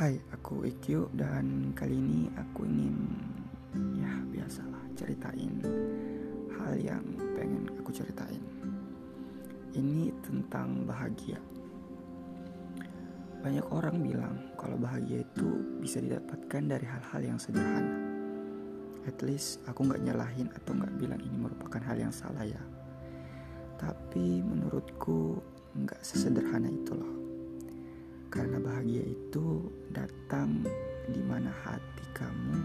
Hai, aku Ikyu dan kali ini aku ingin ya biasalah ceritain hal yang pengen aku ceritain. Ini tentang bahagia. Banyak orang bilang kalau bahagia itu bisa didapatkan dari hal-hal yang sederhana. At least aku nggak nyalahin atau nggak bilang ini merupakan hal yang salah ya. Tapi menurutku nggak sesederhana itu loh. Karena bahagia itu datang di mana hati kamu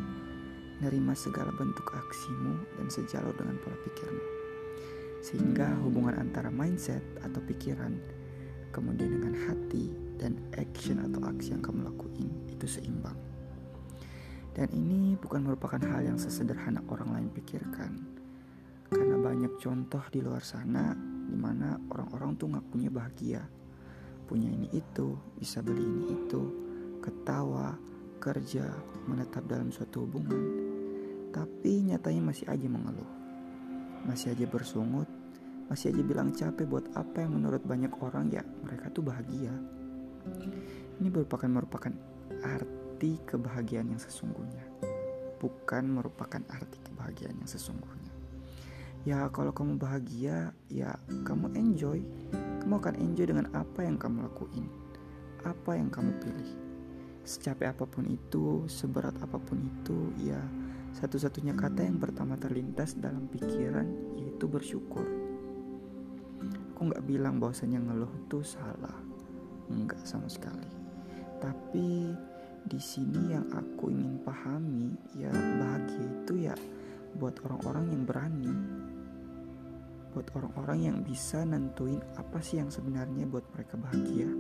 nerima segala bentuk aksimu dan sejalan dengan pola pikirmu. Sehingga hubungan antara mindset atau pikiran kemudian dengan hati dan action atau aksi yang kamu lakuin itu seimbang. Dan ini bukan merupakan hal yang sesederhana orang lain pikirkan. Karena banyak contoh di luar sana di mana orang-orang tuh ngakunya bahagia punya ini itu, bisa beli ini itu, ketawa, kerja, menetap dalam suatu hubungan. Tapi nyatanya masih aja mengeluh. Masih aja bersungut, masih aja bilang capek buat apa yang menurut banyak orang ya mereka tuh bahagia. Ini merupakan merupakan arti kebahagiaan yang sesungguhnya. Bukan merupakan arti kebahagiaan yang sesungguhnya. Ya kalau kamu bahagia, ya kamu enjoy kamu akan enjoy dengan apa yang kamu lakuin, apa yang kamu pilih. Secapek apa pun itu, seberat apa pun itu, ya satu-satunya kata yang pertama terlintas dalam pikiran yaitu bersyukur. Aku nggak bilang bahwasanya ngeluh itu salah, nggak sama sekali. Tapi di sini yang aku ingin pahami ya bahagia itu ya buat orang-orang yang berani buat orang-orang yang bisa nentuin apa sih yang sebenarnya buat mereka bahagia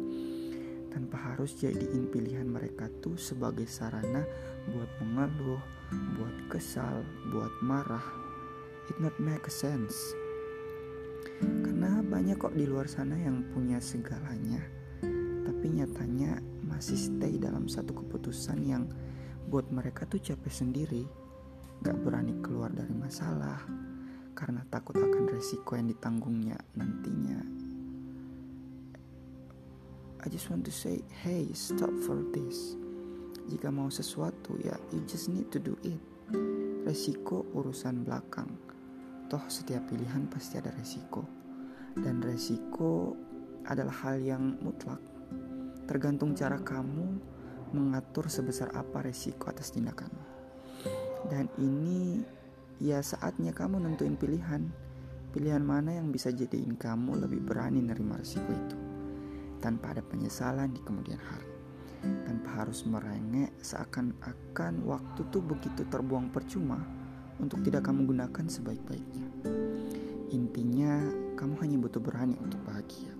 tanpa harus jadiin pilihan mereka tuh sebagai sarana buat mengeluh, buat kesal, buat marah. It not make sense. Karena banyak kok di luar sana yang punya segalanya, tapi nyatanya masih stay dalam satu keputusan yang buat mereka tuh capek sendiri, gak berani keluar dari masalah, karena takut akan resiko yang ditanggungnya nantinya. I just want to say, hey, stop for this. Jika mau sesuatu ya, you just need to do it. Resiko urusan belakang. Toh setiap pilihan pasti ada resiko. Dan resiko adalah hal yang mutlak. Tergantung cara kamu mengatur sebesar apa resiko atas tindakanmu. Dan ini ya saatnya kamu nentuin pilihan. Pilihan mana yang bisa jadiin kamu lebih berani nerima risiko itu. Tanpa ada penyesalan di kemudian hari. Tanpa harus merengek seakan-akan waktu tuh begitu terbuang percuma untuk tidak kamu gunakan sebaik-baiknya. Intinya, kamu hanya butuh berani untuk bahagia.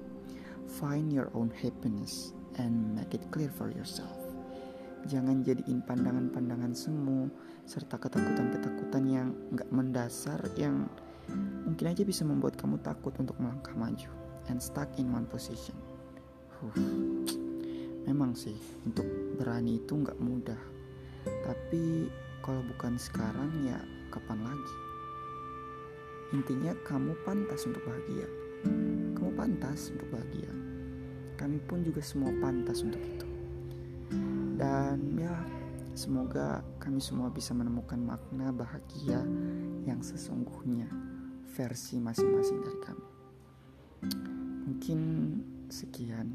Find your own happiness and make it clear for yourself. Jangan jadiin pandangan-pandangan semu serta ketakutan-ketakutan yang gak mendasar yang mungkin aja bisa membuat kamu takut untuk melangkah maju and stuck in one position. Huh. Memang sih untuk berani itu gak mudah. Tapi kalau bukan sekarang ya kapan lagi? Intinya kamu pantas untuk bahagia. Kamu pantas untuk bahagia. Kami pun juga semua pantas untuk itu dan ya semoga kami semua bisa menemukan makna bahagia yang sesungguhnya versi masing-masing dari kami. Mungkin sekian.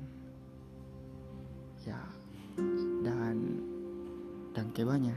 Ya dan dan kebanya